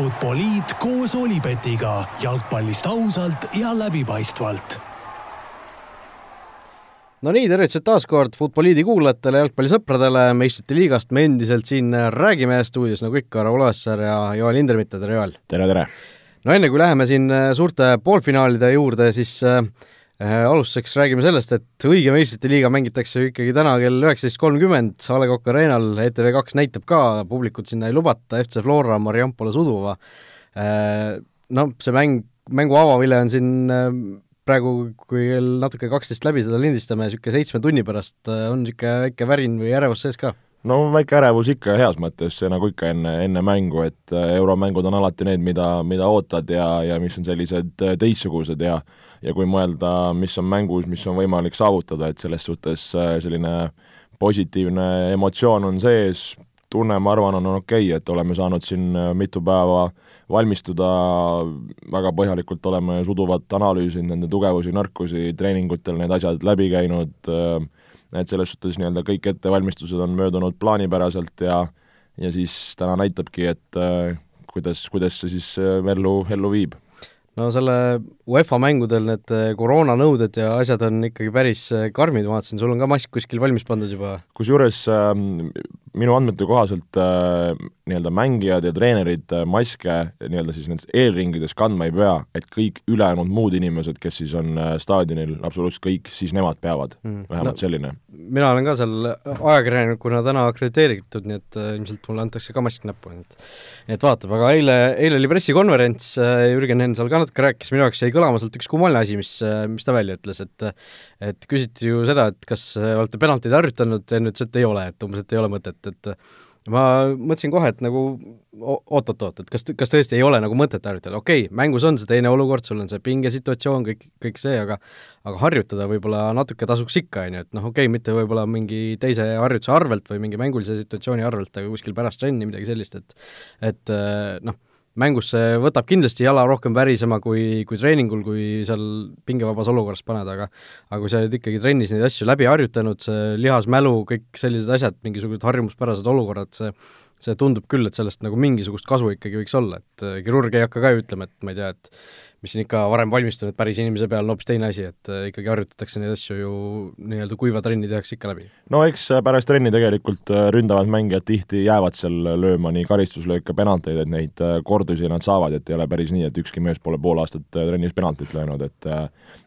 Futboliit koos Olipetiga jalgpallist ausalt ja läbipaistvalt. no nii, tervitused taas kord Futboliidi kuulajatele, jalgpallisõpradele, meistrite liigast me endiselt siin räägime stuudios nagu ikka, Raul Oessar ja Joel Hindremitte, tere Joel! tere, tere! no enne, kui läheme siin suurte poolfinaalide juurde, siis äh, alustuseks räägime sellest, et õige meistrite liiga mängitakse ikkagi täna kell üheksateist kolmkümmend A Le Coq Arena'l, ETV Kaks näitab ka, publikut sinna ei lubata, FC Flora, Mariampole Suduva äh,. No see mäng, mängu avavile on siin äh, praegu, kui kell natuke kaksteist läbi seda lindistame, niisugune seitsme tunni pärast äh, on niisugune väike värin või ärevus sees ka? No väike ärevus ikka heas mõttes, nagu ikka enne, enne mängu, et äh, euromängud on alati need, mida, mida ootad ja, ja mis on sellised äh, teistsugused ja ja kui mõelda, mis on mängus, mis on võimalik saavutada, et selles suhtes selline positiivne emotsioon on sees, tunne, ma arvan, on okei okay,, et oleme saanud siin mitu päeva valmistuda, väga põhjalikult oleme suduvat analüüsinud, nende tugevusi, nõrkusi, treeningutel need asjad läbi käinud, et selles suhtes nii-öelda kõik ettevalmistused on möödunud plaanipäraselt ja ja siis täna näitabki, et kuidas, kuidas see siis ellu, ellu viib no selle UEFA mängudel need eh, koroonanõuded ja asjad on ikkagi päris eh, karmid, ma vaatasin, sul on ka mask kuskil valmis pandud juba? kusjuures äh, minu andmete kohaselt äh, nii-öelda mängijad ja treenerid äh, maske nii-öelda siis nendes eelringides kandma ei pea, et kõik ülejäänud muud inimesed, kes siis on äh, staadionil, absoluutselt kõik, siis nemad peavad mm., vähemalt no, selline. Mina olen ka seal ajakirjanikuna täna akrediteeritud, nii et äh, ilmselt mulle antakse ka mask näppu, nii et nii et vaatab, aga eile, eile oli pressikonverents äh,, Jürgen Henn seal ka natuke rääkis, minu jaoks jäi kõlama sealt üks kummaline asi, mis, äh, mis ta välja ütles, et et küsiti ju seda, et kas olete penaltid harjutanud, Henn ütles, et ei ole, et umbes, et ei ole mõtet, et ma mõtlesin kohe, et nagu oot-oot-oot, et kas, kas tõesti ei ole nagu mõtet harjutada, okei okay,, mängus on see teine olukord, sul on see pingesituatsioon, kõik, kõik see, aga aga harjutada võib-olla natuke tasuks ikka, on ju, et noh, okei okay,, mitte võib-olla mingi teise harjutuse arvelt või mingi mängulise situatsiooni arvelt, aga kuskil pärast trenni, midagi sellist, et et noh, mängus see võtab kindlasti jala rohkem värisema kui, kui treeningul, kui seal pingevabas olukorras paned, aga aga kui sa oled ikkagi trennis neid asju läbi harjutanud, see lihasmälu, kõik sellised asjad, mingisugused harjumuspärased olukorrad, see see tundub küll, et sellest nagu mingisugust kasu ikkagi võiks olla, et kirurg ei hakka ka ju ütlema, et ma ei tea, et mis on ikka varem valmistunud päris inimese peal, on hoopis teine asi, et äh, ikkagi harjutatakse neid asju ju nii-öelda kuiva trenni tehakse ikka läbi. no eks äh, pärast trenni tegelikult äh, ründavad mängijad tihti jäävad seal lööma nii karistuslööke, penalteid, et neid kordusi nad saavad, et ei ole päris nii, et ükski mees pole pool aastat trennis penaltit löönud, et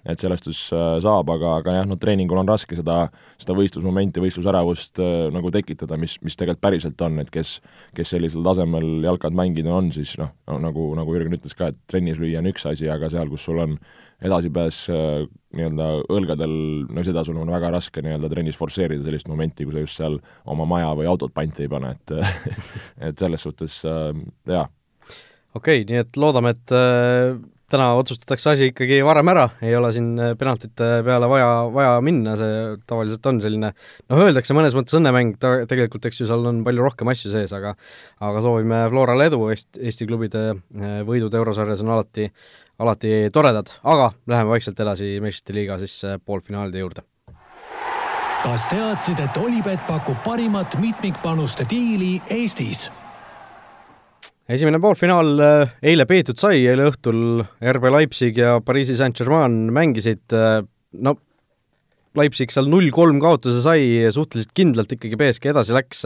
et selles suhtes saab, aga, aga jah, no treeningul on raske seda, seda võistlusmomenti, võistlusärevust nagu tekitada, mis, mis tegelikult päriselt on, et kes, kes sellisel tasemel jalkat mängida on, siis noh, nagu, nagu Jürgen ütles ka, et trennis lüüa on üks asi, edasi, aga seal, kus sul on edasipääs äh, nii-öelda õlgadel, no seda sul on väga raske nii-öelda trennis forsseerida sellist momenti, kui sa just seal oma maja või autot panti ei pane, et et selles suhtes äh, jaa. okei okay,, nii et loodame, et äh, täna otsustatakse asi ikkagi varem ära, ei ole siin penaltite peale vaja, vaja minna, see tavaliselt on selline noh, öeldakse mõnes mõttes õnnemäng, ta tegelikult eks ju seal on palju rohkem asju sees, aga aga soovime Florale edu, Eesti, klubide võidud eurosarjas on alati alati toredad, aga läheme vaikselt edasi meistrite liiga siis äh, poolfinaalide juurde. kas teadsid, et Olipet pakub parimat mitmikpanuste diili Eestis? esimene poolfinaal äh, eile peetud sai, eile õhtul RB Leipzig ja Pariisi Saint-Germain mängisid, äh, no Leipzig seal null kolm kaotuse sai, suhteliselt kindlalt ikkagi BSG edasi läks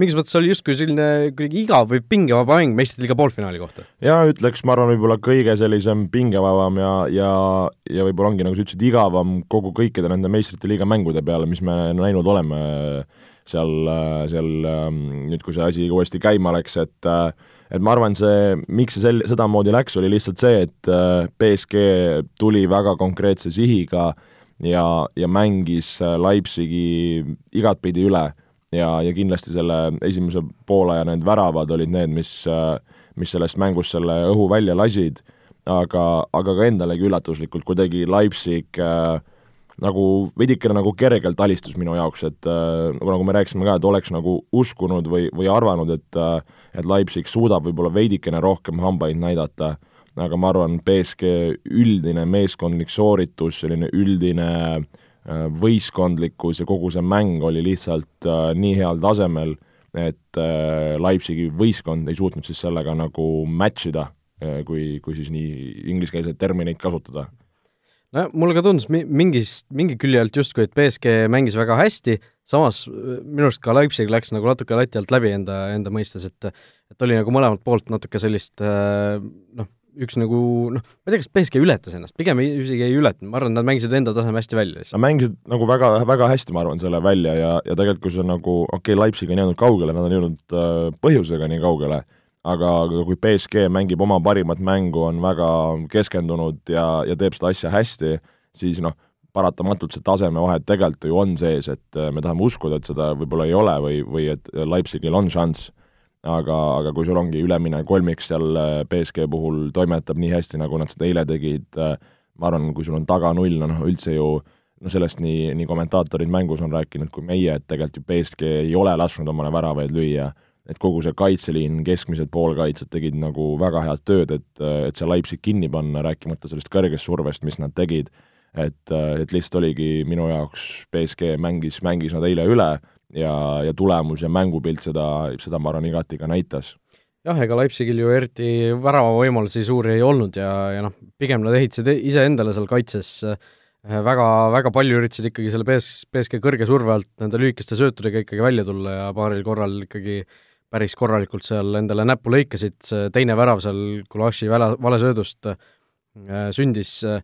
mingis mõttes oli justkui selline kuidagi igav või pingevaba mäng meistrite liiga poolfinaali kohta. jaa, ütleks, ma arvan, võib-olla kõige sellisem pingevabam ja, ja ja võib-olla ongi, nagu sa ütlesid, igavam kogu kõikide nende meistrite liiga mängude peale, mis me näinud oleme seal, seal nüüd, kui see asi uuesti käima läks, et et ma arvan, see, miks see sel-, sedamoodi läks, oli lihtsalt see, et BSG tuli väga konkreetse sihiga ja, ja mängis Leipzigi igatpidi üle ja, ja kindlasti selle esimese poolaja need väravad olid need, mis, mis sellest mängust selle õhu välja lasid, aga, aga ka endalegi üllatuslikult kuidagi Leipzig äh, nagu veidikene nagu kergelt alistus minu jaoks, et äh, nagu me rääkisime ka, et oleks nagu uskunud või, või arvanud, et äh, et Leipzig suudab võib-olla veidikene rohkem hambaid näidata, aga ma arvan, BSG üldine meeskondlik sooritus, selline üldine äh, võistkondlikkus ja kogu see mäng oli lihtsalt äh, nii heal tasemel, et äh, Leipzigi võistkond ei suutnud siis sellega nagu match ida, kui, kui siis nii ingliskeelseid termineid kasutada. No mulle ka tundus mi-, mingis, mingi külje alt justkui, et BSG mängis väga hästi, samas minu arust ka Leipzig läks nagu natuke lati alt läbi enda, enda mõistes, et et oli nagu mõlemalt poolt natuke sellist noh, üks nagu noh, ma ei tea, kas BSG ületas ennast, pigem isegi ei ületanud, ma arvan, nad mängisid enda taseme hästi välja lihtsalt. Nad mängisid nagu väga, väga hästi, ma arvan, selle välja ja, ja tegelikult kui see nagu, okei okay,, Leipzig on jäänud kaugele, nad on jõudnud äh, põhjusega nii kaugele, aga, aga kui BSG mängib oma parimat mängu, on väga keskendunud ja, ja teeb seda asja hästi, siis noh, paratamatult see tasemevahe tegelikult ju on sees, et äh, me tahame uskuda, et seda võib-olla ei ole või, või et Leipzigil on šanss, aga, aga kui sul ongi ülemine kolmik seal äh, BSG puhul toimetab nii hästi, nagu nad seda eile tegid, äh, ma arvan, kui sul on taga null, noh üldse ju no sellest nii, nii kommentaatorid mängus on rääkinud kui meie, et tegelikult ju BSG ei ole lasknud omale väravaid lüüa. Et kogu see kaitseliin, keskmised poolkaitsjad tegid nagu väga head tööd, et, et see Leipzig kinni panna, rääkimata sellest kõrgest survest, mis nad tegid, et, et lihtsalt oligi minu jaoks, BSG mängis, mängis nad eile üle ja, ja tulemus ja mängupilt seda, seda ma arvan, igati ka näitas. Jah, ega Leipzigil ju eriti väravavõimalusi suuri ei olnud ja, ja noh, pigem nad ehitasid iseendale seal kaitses väga, väga palju üritasid ikkagi selle BS, BSG kõrge surve alt nende lühikeste söötudega ikkagi välja tulla ja paaril korral ikkagi äh, päris korralikult seal endale näppu lõikasid, see teine värav seal Gulaši väla, valesöödust äh, sündis äh,,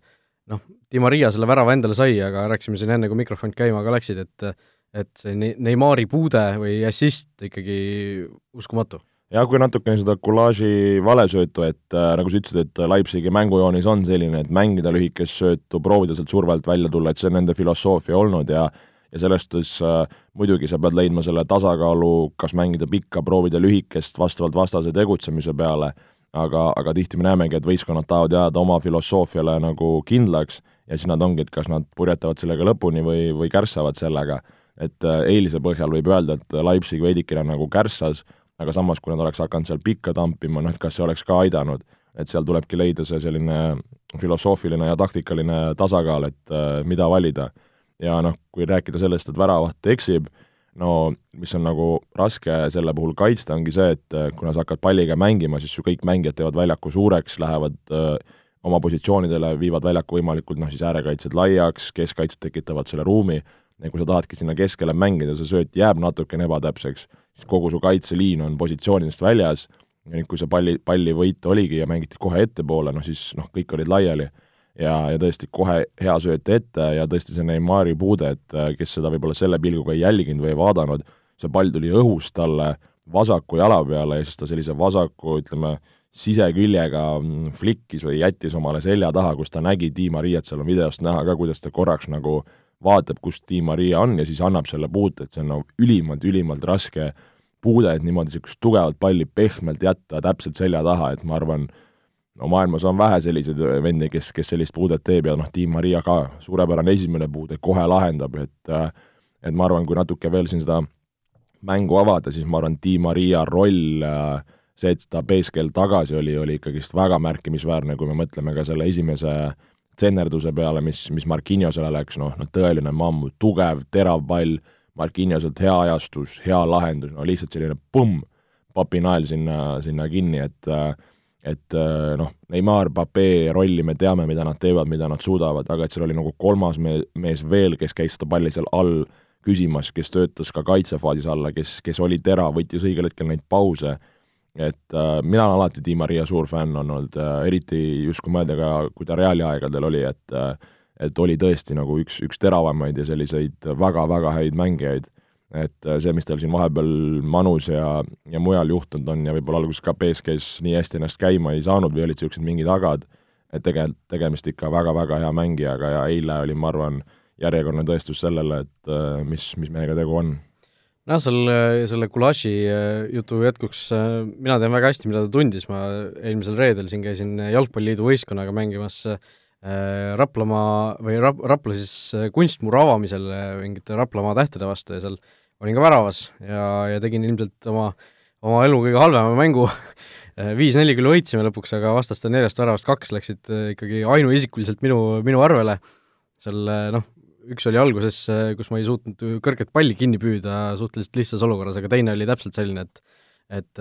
noh, Di Maria selle värava endale sai, aga rääkisime siin enne, kui mikrofon käima ka läksid, et et see Neimari puude või assist ikkagi uskumatu. jah, kui natukene seda Gulaši valesöötu, et äh, nagu sa ütlesid, et Leipzigi mängujoonis on selline, et mängida lühikest söötu, proovida sealt survelt välja tulla, et see on nende filosoofia olnud ja ja selles suhtes äh, muidugi sa pead leidma selle tasakaalu, kas mängida pikka, proovida lühikest vastavalt vastase tegutsemise peale, aga, aga tihti me näemegi, et võistkonnad tahavad jääda oma filosoofiale nagu kindlaks ja siis nad ongi, et kas nad purjetavad sellega lõpuni või, või kärssavad sellega. Et äh, eilse põhjal võib öelda, et Leipzig veidikene nagu kärssas, aga samas, kui nad oleks hakanud seal pikka tampima, noh et kas see oleks ka aidanud, et seal tulebki leida see selline filosoofiline ja taktikaline tasakaal, et äh, mida valida. Ja noh, kui rääkida sellest, et väravaht eksib, no mis on nagu raske selle puhul kaitsta, ongi see, et äh, kuna sa hakkad palliga mängima, siis su kõik mängijad teevad väljaku suureks, lähevad öö, oma positsioonidele, viivad väljaku võimalikult noh, siis äärekaitsjad laiaks, keskkaitsjad tekitavad selle ruumi, ja kui sa tahadki sinna keskele mängida, see sööt jääb natukene ebatäpseks, siis kogu su kaitseliin on positsioonidest väljas. Ja nüüd, kui see palli, pallivõit oligi ja mängiti kohe ettepoole, noh siis noh, kõik olid laiali. Ja, ja tõesti kohe hea sööt ette ja tõesti see Neimari puude, et äh, kes seda võib-olla selle pilguga ei jälginud või ei vaadanud, see pall tuli õhust talle vasaku jala peale ja siis ta sellise vasaku, ütleme, siseküljega mm, flikkis või jättis omale selja taha, kus ta nägi Di Mariat, seal on videost näha ka, kuidas ta korraks nagu vaatab, kus Di Maria on ja siis annab selle puute, et see on nagu ülimalt, ülimalt raske puude, et niimoodi niisugust tugevat palli pehmelt jätta täpselt selja taha, et ma arvan, no maailmas on vähe selliseid vendi, kes, kes sellist puudet teeb ja noh, Tiim Maria ka, suurepärane esimene puude, kohe lahendab, et et ma arvan, kui natuke veel siin seda mängu avada, siis ma arvan, Tiim Maria roll, see, et ta BSG-l tagasi oli, oli ikkagist väga märkimisväärne, kui me mõtleme ka selle esimese tsennerduse peale, mis, mis Marquinhosele läks, noh, no tõeline mamm, tugev, terav pall, Marquinhoselt hea ajastus, hea lahendus, no lihtsalt selline pumm, papinael sinna, sinna kinni, et et noh, Neimar, Pape rolli me teame, mida nad teevad, mida nad suudavad, aga et seal oli nagu kolmas me-, mees veel, kes käis seda palli seal all küsimas, kes töötas ka kaitsefaasis alla, kes, kes oli terav, võttis õigel hetkel neid pause, et äh, mina olen alati Di Maria suur fänn olnud äh,, eriti just kui mõelda ka, kui ta Reali aegadel oli, et äh, et oli tõesti nagu üks, üks teravamaid ja selliseid väga-väga häid mängijaid. Et äh, see, mis tal siin vahepeal Manus ja, ja mujal juhtunud on ja võib-olla alguses ka BSG-s nii hästi ennast käima ei saanud või olid niisugused mingid agad, et tegelikult tegemist ikka väga-väga hea mängijaga ja eile oli, ma arvan, järjekordne tõestus sellele, et äh, mis, mis mehega tegu on noh, selle, selle Gulaši äh, jutu jätkuks mina tean väga hästi, mida ta tundis, ma eelmisel reedel siin käisin Jalgpalliliidu võistkonnaga mängimas Raplamaa või Rap-, Rapla siis kunstmuru avamisel mingite Raplamaa tähtede vastu ja seal olin ka väravas ja, ja tegin ilmselt oma, oma elu kõige halvema mängu viis-neli küll võitsime lõpuks, aga vastaste neljast väravast kaks läksid äh, ikkagi ainuisikuliselt minu, minu arvele. seal äh, noh, üks oli alguses, kus ma ei suutnud kõrget palli kinni püüda suhteliselt lihtsas olukorras, aga teine oli täpselt selline, et et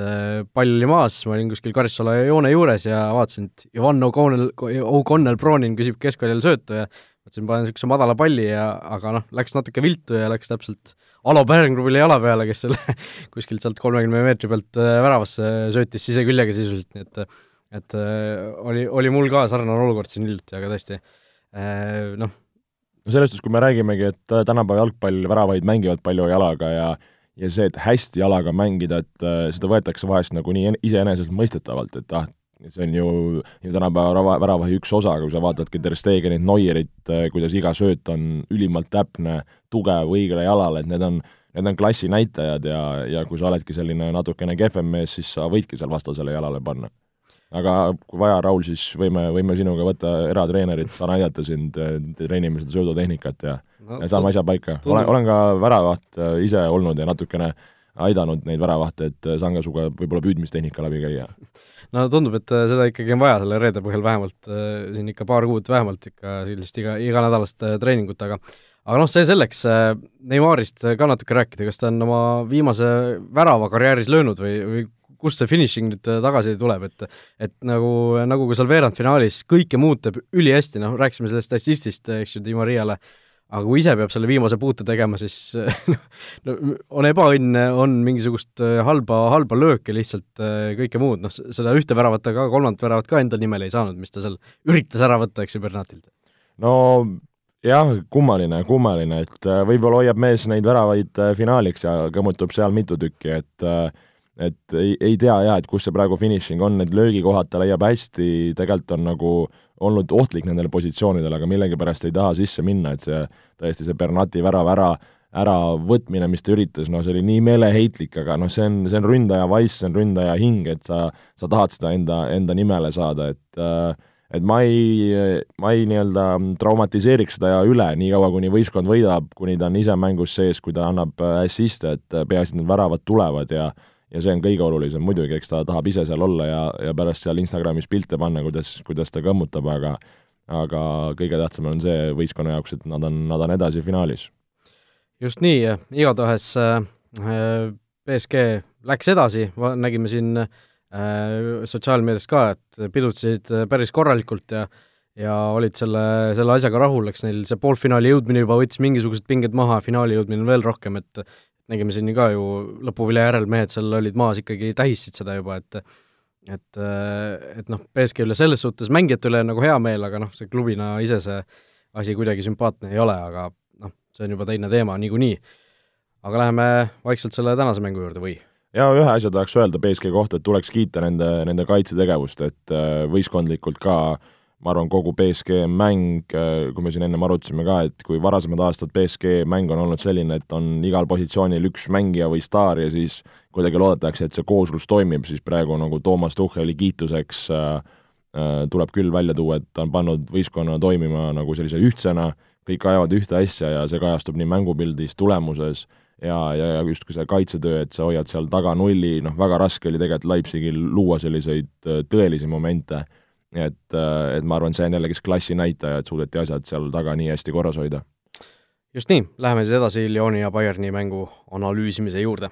pall oli maas, ma olin kuskil karistusala joone juures ja vaatasin, et Ivan O'Connell, O'Connell Bronin küsib keskväljal söötu ja mõtlesin, panen niisuguse madala palli ja aga noh, läks natuke viltu ja läks täpselt Alo Pärngruvile jala peale, kes selle kuskilt sealt kolmekümne meetri pealt väravasse söötis siseküljega sisuliselt, nii et et äh, oli, oli mul ka sarnane olukord siin hiljuti, aga tõesti äh, noh. Selles suhtes, kui me räägimegi, et tänapäeva jalgpallväravaid mängivad palju jalaga ja ja see, et hästi jalaga mängida, et äh, seda võetakse vahest nagu nii iseenesestmõistetavalt, et ah, see on ju, ju tänapäeva rava, väravahi üks osa, kui sa vaatadki Ter Stegenit, Neuerit, äh, kuidas iga sööt on ülimalt täpne, tugev, õigele jalale, et need on, need on klassi näitajad ja, ja kui sa oledki selline natukene kehvem mees, siis sa võidki seal vastasele jalale panna aga kui vaja, Raul, siis võime, võime sinuga võtta eratreenerit, saan aidata sind, treenime seda söödutehnikat ja no, ja saame asja paika. olen, olen ka väravaht äh, ise olnud ja natukene aidanud neid väravahte, et äh, saan ka sinuga võib-olla püüdmistehnika läbi käia. no tundub, et äh, seda ikkagi on vaja selle reede põhjal vähemalt, siin ikka paar kuud vähemalt ikka sellist iga, iganädalast treeningut, aga aga noh, see selleks, Neymarist ka natuke rääkida, kas ta on oma viimase värava karjääris löönud või, või kust see finišing nüüd äh, tagasi tuleb, et et nagu, nagu ka seal veerandfinaalis kõike muud teeb ülihästi, noh, rääkisime sellest assistist, eks ju, Di Mariale, aga kui ise peab selle viimase puute tegema, siis no on ebaõnn, on mingisugust äh, halba, halba lööke lihtsalt, äh, kõike muud, noh, seda ühte väravat, aga kolmandat väravat ka enda nimele ei saanud, mis ta seal üritas ära võtta, eks ju, Bernatilt. no jah, kummaline, kummaline, et võib-olla hoiab mees neid väravaid finaaliks ja kõmmutab seal mitu tükki, et äh, et ei, ei tea jah, et kus see praegu finišing on, need löögikohad ta leiab hästi, tegelikult on nagu olnud ohtlik nendele positsioonidele, aga millegipärast ei taha sisse minna, et see tõesti, see Bernati värav ära, äravõtmine, mis ta üritas, noh, see oli nii meeleheitlik, aga noh, see on, see on ründaja vaiss, see on ründaja hing, et sa, sa tahad seda enda, enda nimele saada, et äh, et ma ei, ma ei nii-öelda traumatiseeriks seda üle, niikaua kuni võistkond võidab, kuni ta on ise mängus sees, kui ta annab assiste, et peaasi, et need väravad tulevad ja ja see on kõige olulisem muidugi, eks ta tahab ise seal olla ja, ja pärast seal Instagramis pilte panna, kuidas, kuidas ta kõmmutab, aga aga kõige tähtsam on see võistkonna jaoks, et nad on, nad on edasi finaalis. just nii, igatahes äh, BSG läks edasi, nägime siin äh, sotsiaalmeedias ka, et pidutsesid päris korralikult ja ja olid selle, selle asjaga rahul, eks neil see poolfinaali jõudmine juba võttis mingisugused pinged maha, finaali jõudmine veel rohkem, et nägime siin ka ju lõpuvilja järel, mehed seal olid maas ikkagi, tähistasid seda juba, et et, et noh, BSG üle selles suhtes mängijate üle nagu hea meel, aga noh, see klubina ise see asi kuidagi sümpaatne ei ole, aga noh, see on juba teine teema niikuinii. aga läheme vaikselt selle tänase mängu juurde või? ja ühe asja tahaks öelda BSG kohta, et tuleks kiita nende, nende kaitsetegevust, et äh, võistkondlikult ka äh, ma arvan, kogu BSG mäng, äh, kui me siin ennem arutasime ka, et kui varasemad aastad BSG mäng on olnud selline, et on igal positsioonil üks mängija või staar ja siis kuidagi loodetakse, et see kooslus toimib, siis praegu nagu Toomas Tuhheli kiituseks äh, äh, tuleb küll välja tuua, et ta on pannud võistkonna toimima nagu sellise ühtsena, kõik ajavad ühte asja ja see kajastub nii mängupildis, tulemuses ja, ja, ja justkui see kaitsetöö, et sa hoiad seal taga nulli, noh, väga raske oli tegelikult Leipzigil luua selliseid äh, tõelisi momente et, äh, et ma arvan, see on jällegi klassi näitaja, et suudeti asjad seal taga nii hästi korras hoida. just nii, läheme siis edasi Lyoni ja Bayerni mängu analüüsimise juurde.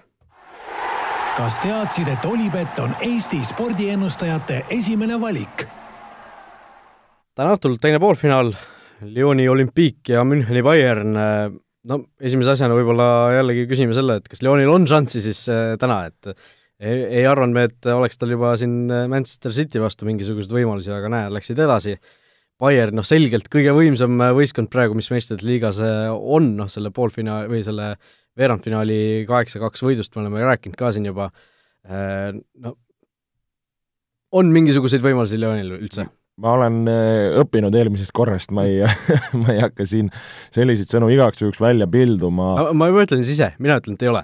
kas teadsid, et Olipet on Eesti spordiennustajate esimene valik? täna õhtul teine poolfinaal, Lyoni olümpiik ja Müncheni Bayern, no esimese asjana võib-olla jällegi küsime selle, et kas Lyonil on šanssi siis äh, täna, et ei, ei arvanud me, et oleks tal juba siin äh, Manchester City vastu mingisuguseid võimalusi, aga näe, läksid edasi. Bayern, noh selgelt kõige võimsam äh, võistkond praegu, mis meistrite liigas äh, on, noh selle poolfinaali või selle veerandfinaali kaheksa-kaks võidust me oleme rääkinud ka siin juba, no on mingisuguseid võimalusi Leonil üldse? Ma olen äh, õppinud eelmisest korrast, ma ei ma ei hakka siin selliseid sõnu igaks juhuks välja pilduma. ma juba ütlen siis ise, mina ütlen, et ei ole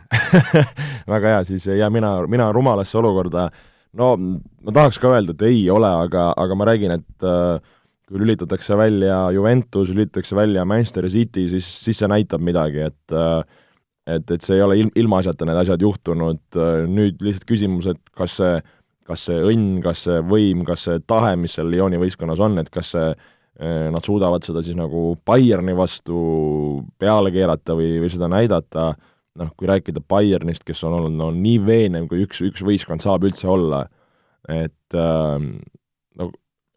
väga hea, siis ei jää mina, mina rumalasse olukorda. no ma tahaks ka öelda, et ei ole, aga, aga ma räägin, et äh, kui lülitatakse välja Juventus, lülitatakse välja Manchester City, siis, siis see näitab midagi, et äh, et, et see ei ole ilm, ilmaasjata need asjad juhtunud, nüüd lihtsalt küsimus, et kas see kas see õnn, kas see võim, kas see tahe, mis seal Lyoni võistkonnas on, et kas see nad suudavad seda siis nagu Bayerni vastu peale keerata või, või seda näidata, noh, kui rääkida Bayernist, kes on olnud no nii veenev, kui üks, üks võistkond saab üldse olla, et äh, no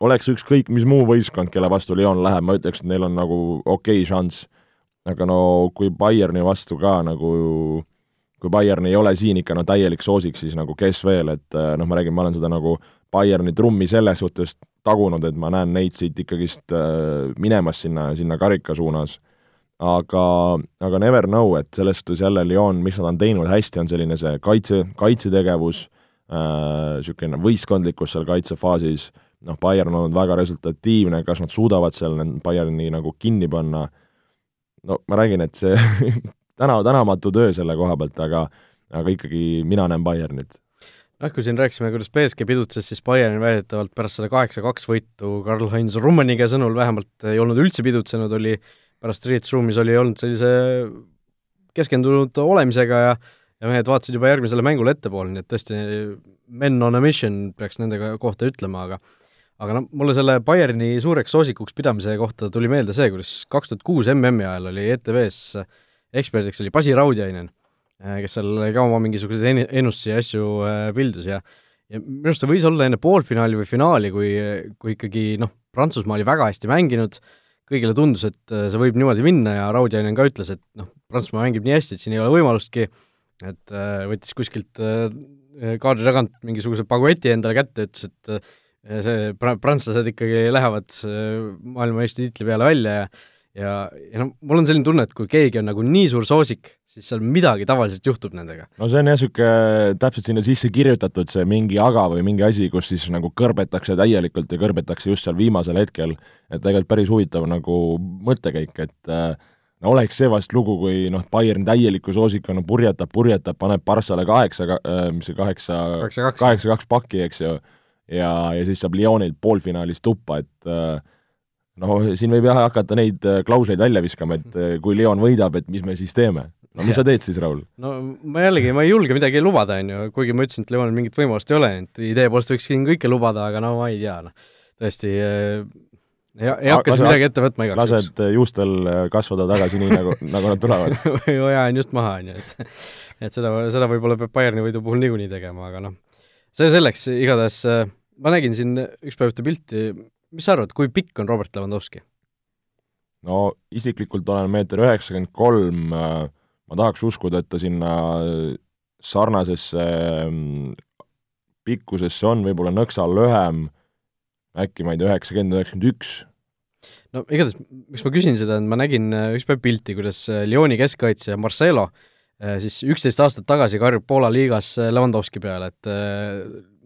oleks ükskõik mis muu võistkond, kelle vastu Lyon läheb, ma ütleks, et neil on nagu okei okay šanss. aga no kui Bayerni vastu ka nagu kui Bayern ei ole siin ikka no täielik soosik, siis nagu kes veel, et äh, noh, ma räägin, ma olen seda nagu Bayerni trummi selles suhtes tagunud, et ma näen neid siit ikkagist äh, minemas sinna, sinna karika suunas. aga, aga never know, et selles suhtes jälle Lyon, mis nad on teinud hästi, on selline see kaitse, kaitsetegevus niisugune äh,, võistkondlikkus seal kaitsefaasis, noh, Bayern on olnud väga resultatiivne, kas nad suudavad seal Bayerni nagu kinni panna, no ma räägin, et see täna, tänamatu töö selle koha pealt, aga aga ikkagi mina näen Bayernit noh, kui siin rääkisime, kuidas BSG pidutses, siis Bayern väidetavalt pärast seda kaheksa-kaks võitu Karl-Heinz Rummeniga sõnul vähemalt ei olnud üldse pidutsenud, oli pärast riietusruumis oli olnud sellise keskendunud olemisega ja ja mehed vaatasid juba järgmisele mängule ettepoole, nii et tõesti men on a mission peaks nende kohta ütlema, aga aga noh, mulle selle Bayerni suureks soosikuks pidamise kohta tuli meelde see, kuidas kaks tuhat kuus MM-i ajal oli ETV-s eksperdiks oli Basi Raudjainen, äh, kes seal ka oma mingisuguseid ennustusi ja asju äh, pildus ja ja minu arust ta võis olla enne poolfinaali või finaali, kui, kui ikkagi noh, Prantsusmaa oli väga hästi mänginud, kõigile tundus, et äh, see võib niimoodi minna ja Raudjainen ka ütles, et noh, Prantsusmaa mängib nii hästi, et siin ei ole võimalustki, et võttis kuskilt kaadri tagant mingisuguse pagueti endale kätte, ütles, et see pra-, prantslased ikkagi lähevad maailmameistritiitli peale välja ja ja, ja noh, mul on selline tunne, et kui keegi on nagu nii suur soosik, siis seal midagi tavaliselt juhtub nendega. no see on jah, niisugune täpselt sinna sisse kirjutatud see mingi aga või mingi asi, kus siis nagu kõrbetakse täielikult ja kõrbetakse just seal viimasel hetkel, et tegelikult päris huvitav nagu mõttekäik, et äh, no oleks see vast lugu, kui noh, Bayern täieliku soosikuna purjetab, purjetab, paneb Barssale kaheksa, äh, mis see kaheksa, kaheksa-kaks pakki, eks ju, ja, ja siis saab Lyonilt poolfinaalis tuppa, et äh, no siin võib jah hakata neid äh, klausleid välja viskama, et äh, kui Leon võidab, et mis me siis teeme. no mis ja. sa teed siis, Raul? no ma jällegi, ma ei julge midagi lubada, on ju, kuigi ma ütlesin, et Leonil mingit võimalust ei ole, et idee poolest võiks siin kõike lubada, aga no ma ei tea, noh, tõesti äh, ei, ei hakka siin midagi ette võtma igaks juhuks. lased juustel kasvada tagasi nii, nagu, nagu nad tulevad või ajan just maha, on ju, et et seda, seda võib-olla peab Bayerni võidu puhul niikuinii tegema, aga noh, see selleks, igatahes ma nägin siin üks päev ühte pilti, mis sa arvad, kui pikk on Robert Lewandowski? no isiklikult olen meeter üheksakümmend kolm, äh, ma tahaks uskuda, et ta sinna sarnasesse mm, pikkusesse on võib-olla nõksa lühem, äkki ma ei tea, üheksakümmend, üheksakümmend üks. no igatahes, miks ma küsin seda, et ma nägin äh, üks päev pilti, kuidas äh, Lyoni keskkaitsja Marcelo siis üksteist aastat tagasi karjub Poola liigas Lewandowski peale, et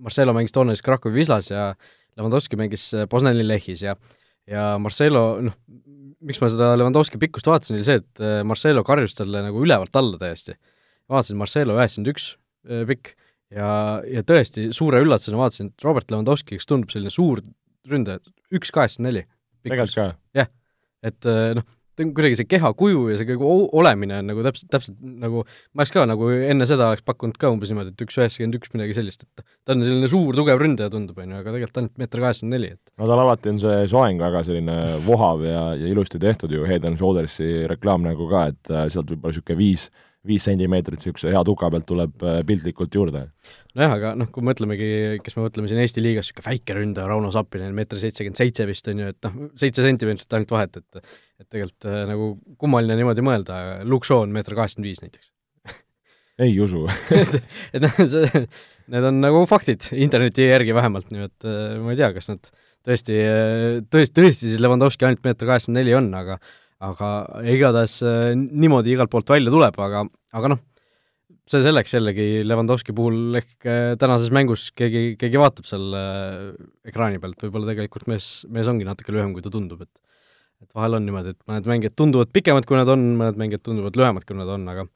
Marcelo mängis toona siis Krakowi Wislas ja Lewandowski mängis äh, Poznani Lehis ja ja Marcelo, noh, miks ma seda Lewandowski pikkust vaatasin, oli see, et äh, Marcelo karjus talle nagu ülevalt alla täiesti. vaatasin Marcelo üheksakümmend üks äh, pikk ja, ja tõesti suure üllatusena vaatasin, et Robert Lewandowski, kes tundub selline suur ründaja, üks kaheksakümmend neli. tegelikult ka? jah, et noh, ta on kuidagi see kehakuju ja see kogu olemine on nagu täpselt, täpselt nagu, ma oleks ka nagu enne seda oleks pakkunud ka umbes niimoodi, et üks üheksakümmend üks, midagi sellist, et ta on selline suur tugev ründaja, tundub, on ju, aga tegelikult ainult meeter kaheksakümmend neli, et no tal alati on see soeng väga selline vohav ja, ja ilusti tehtud ju, Head and Shouldersi reklaam nagu ka, et äh, sealt võib-olla niisugune viis viis sentimeetrit niisuguse hea tuka pealt tuleb äh, piltlikult juurde. nojah, aga noh, kui mõtlemegi, kes me mõtleme siin Eesti liigas, niisugune väike ründaja, Rauno Sappinen, meeter seitsekümmend seitse vist on ju, et noh, seitse sentimeetrit ainult vahet, et et tegelikult äh, nagu kummaline niimoodi mõelda, Luke Shaw on meeter kaheksakümmend viis näiteks ei usu et, et noh, see, need on nagu faktid interneti järgi vähemalt, nii et äh, ma ei tea, kas nad tõesti, tõesti, tõesti siis Lewandowski ainult meeter kaheksakümmend neli on, aga aga igatahes äh, niimoodi igalt poolt välja tuleb, aga, aga noh, see selleks jällegi Lewandowski puhul ehk äh, tänases mängus keegi, keegi vaatab seal äh, ekraani pealt, võib-olla tegelikult mees, mees ongi natuke lühem, kui ta tundub, et et vahel on niimoodi, et mõned mängijad tunduvad pikemad, kui nad on, mõned mängijad tunduvad lühemad, kui nad on, aga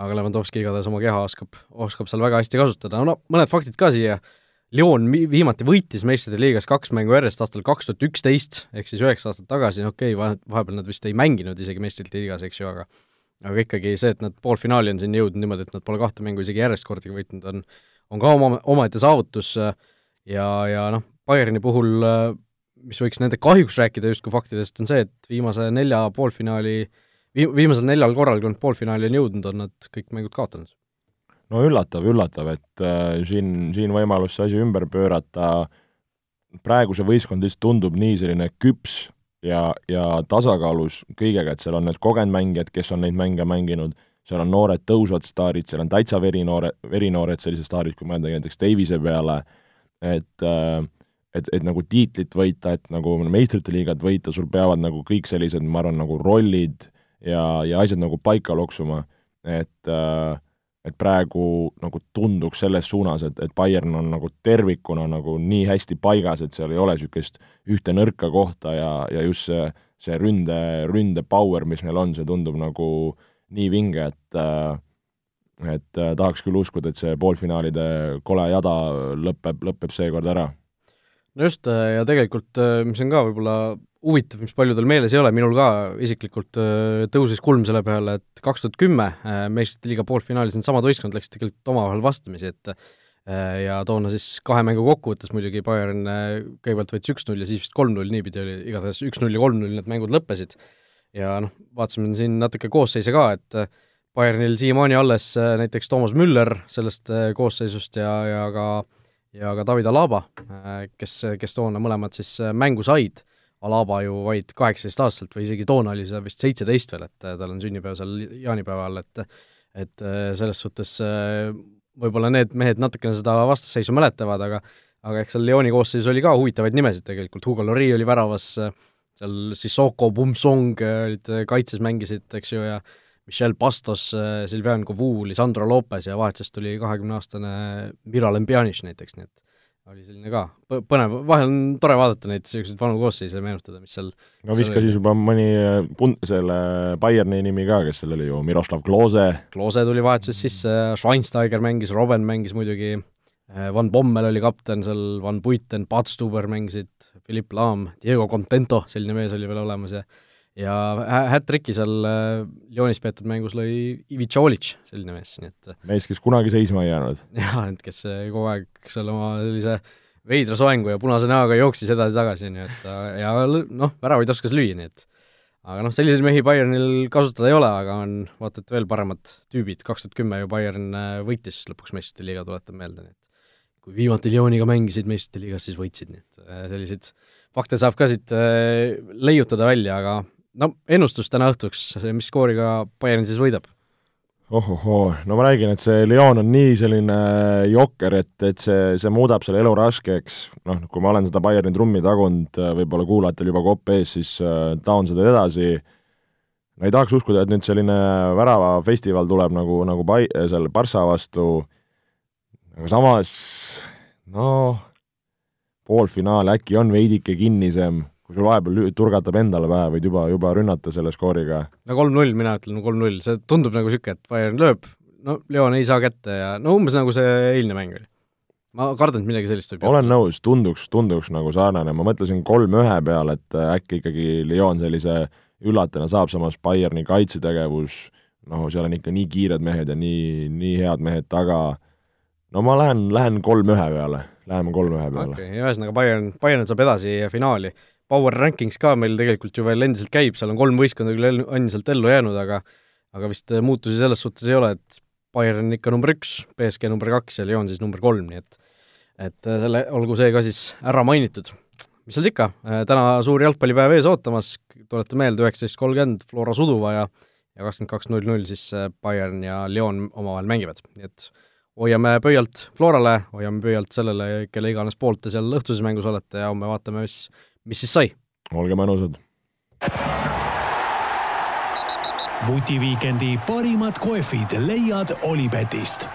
aga Lewandowski igatahes oma keha oskab, oskab seal väga hästi kasutada, no mõned faktid ka siia Lyon viimati võitis meistrite liigas kaks mängu järjest aastal kaks tuhat üksteist, ehk siis üheksa aastat tagasi, okei okay,, vahepeal nad vist ei mänginud isegi meistrite liigas, eks ju, aga aga ikkagi see, et nad poolfinaali on siin jõudnud niimoodi, et nad pole kahte mängu isegi järjest kordagi võitnud, on on ka oma, omaette saavutus ja, ja noh, Bayerni puhul mis võiks nende kahjuks rääkida justkui faktidest, on see, et viimase nelja poolfinaali, vii-, viimasel neljal korral, kui nad poolfinaali on jõudnud, on nad kõik mängud kaotanud. No üllatav, üllatav, et äh, siin, siin võimalus see asi ümber pöörata, praegu see võistkond lihtsalt tundub nii selline küps ja, ja tasakaalus kõigega, et seal on need kogenud mängijad, kes on neid mänge mänginud, seal on noored tõusvad staarid, seal on täitsa verinoore, verinoored sellised staarid, kui mõelda näiteks Davise peale, et äh, et, et nagu tiitlit võita, et nagu meistrite liigat võita, sul peavad nagu kõik sellised, ma arvan, nagu rollid ja, ja asjad nagu paika loksuma, et äh, et praegu nagu tunduks selles suunas, et, et Bayern on nagu tervikuna nagu nii hästi paigas, et seal ei ole niisugust ühte nõrka kohta ja, ja just see, see ründe, ründe power, mis neil on, see tundub nagu nii vinge, et et tahaks küll uskuda, et see poolfinaalide kole jada lõpeb, lõpeb seekord ära no just, äh, ja tegelikult äh, mis on ka võib-olla huvitav, mis paljudel meeles ei ole, minul ka isiklikult äh, tõusis kulm selle peale, et kaks tuhat kümme meistrite liiga poolfinaalis needsamad võistkond läksid tegelikult omavahel vastamisi, et ja toona siis kahe mängu kokkuvõttes muidugi Bayern kõigepealt võitis üks-null ja siis vist kolm-null, niipidi oli, igatahes üks-null ja kolm-null need mängud lõppesid. ja noh, vaatasime siin natuke koosseise ka, et Bayernil siiamaani alles näiteks Toomas Müller sellest koosseisust ja, ja ka äh, ja ka David Alaba, äh, kes, kes toona mõlemad siis äh, mängu said, Alaba ju vaid kaheksateistaastaselt või isegi toona oli see vist seitseteist veel, et äh, tal on sünnipäev seal jaanipäeval, et et selles suhtes võib-olla need mehed natukene seda vastasseisu mäletavad, aga aga eks seal Lyoni koosseisus oli ka huvitavaid nimesid tegelikult, Hugo Lori oli väravas, seal Sissoko, Bumsong olid kaitses, mängisid, eks ju, ja Michel Bastos, äh, Silvian Kovu, Lisandro Lopez ja vahetusest tuli kahekümneaastane Miralem Pjanic näiteks, nii et oli selline ka põnev, vahel on tore vaadata neid niisuguseid vanu koosseise ja meenutada, mis seal no viska siis juba mõni äh, pun-, selle Bayerni nimi ka, kes seal oli ju, Miroslav Klose. Klose tuli vahetusest sisse, Schweinsteiger mängis, Robben mängis muidugi, äh, Van Bommel oli kapten seal, Van Buiten, Patstuber mängisid, Philipp Laam, Diego Contento, selline mees oli veel olemas ja ja hat-trick'i seal äh, Lyonis peetud mängus lõi Ivica Olic, selline mees, nii et mees, kes kunagi seisma ei jäänud. jaa, et kes äh, kogu aeg seal oma sellise veidra soengu ja punase näoga jooksis edasi-tagasi, nii et ja noh, väravaid oskas lüüa, nii et aga noh, selliseid mehi Bayernil kasutada ei ole, aga on vaata et veel paremad tüübid, kaks tuhat kümme ju Bayern äh, võitis lõpuks meistrite liiga, tuletan meelde, nii et kui viimati Lyoniga mängisid meistrite liigas, siis võitsid, nii et selliseid fakte saab ka siit leiutada välja, aga no ennustus täna õhtuks, mis skooriga Bayern siis võidab? ohohoo, no ma räägin, et see Lyon on nii selline jokker, et, et see, see muudab selle elu raskeks, noh, kui ma olen seda Bayerni trummi tagunud, võib-olla kuulajatel juba kopp ees, siis äh, taon seda edasi, no ei tahaks uskuda, et nüüd selline väravafestival tuleb nagu, nagu Bai-, seal Barca vastu, aga samas noh, poolfinaal äkki on veidike kinnisem kui sul vahepeal turgatab endale pähe, võid juba, juba rünnata selle skooriga. no kolm-null, mina ütlen kolm-null, see tundub nagu niisugune, et Bayern lööb, no Leon ei saa kätte ja no umbes nagu see eilne mäng oli. ma kardan, et midagi sellist võib olen nõus, tunduks, tunduks nagu sarnane, ma mõtlesin kolm-ühe peale, et äkki ikkagi Leon sellise üllatajana saab, samas Bayerni kaitsetegevus, noh, seal on ikka nii kiired mehed ja nii, nii head mehed taga, no ma lähen, lähen kolm-ühe peale, läheme kolm-ühe peale. okei okay,, ühesõnaga Bayern, Bayern saab edasi finaali Power Rankings ka meil tegelikult ju veel endiselt käib, seal on kolm võistkonda küll endiselt ellu jäänud, aga aga vist äh, muutusi selles suhtes ei ole, et Bayern ikka number üks, BSG number kaks ja Lyon siis number kolm, nii et et äh, selle, olgu see ka siis ära mainitud. mis seal ikka, äh, täna suur jalgpallipäev ees ootamas, tuletan meelde, üheksateist kolmkümmend Flora Suduva ja ja kakskümmend kaks null null siis Bayern ja Lyon omavahel mängivad, nii et hoiame pöialt Florale, hoiame pöialt sellele, kelle iganes poolt te seal õhtuses mängus olete ja homme vaatame, mis mis siis sai? olge mõnusad. vutiviikendi parimad kohvid leiad Olipetist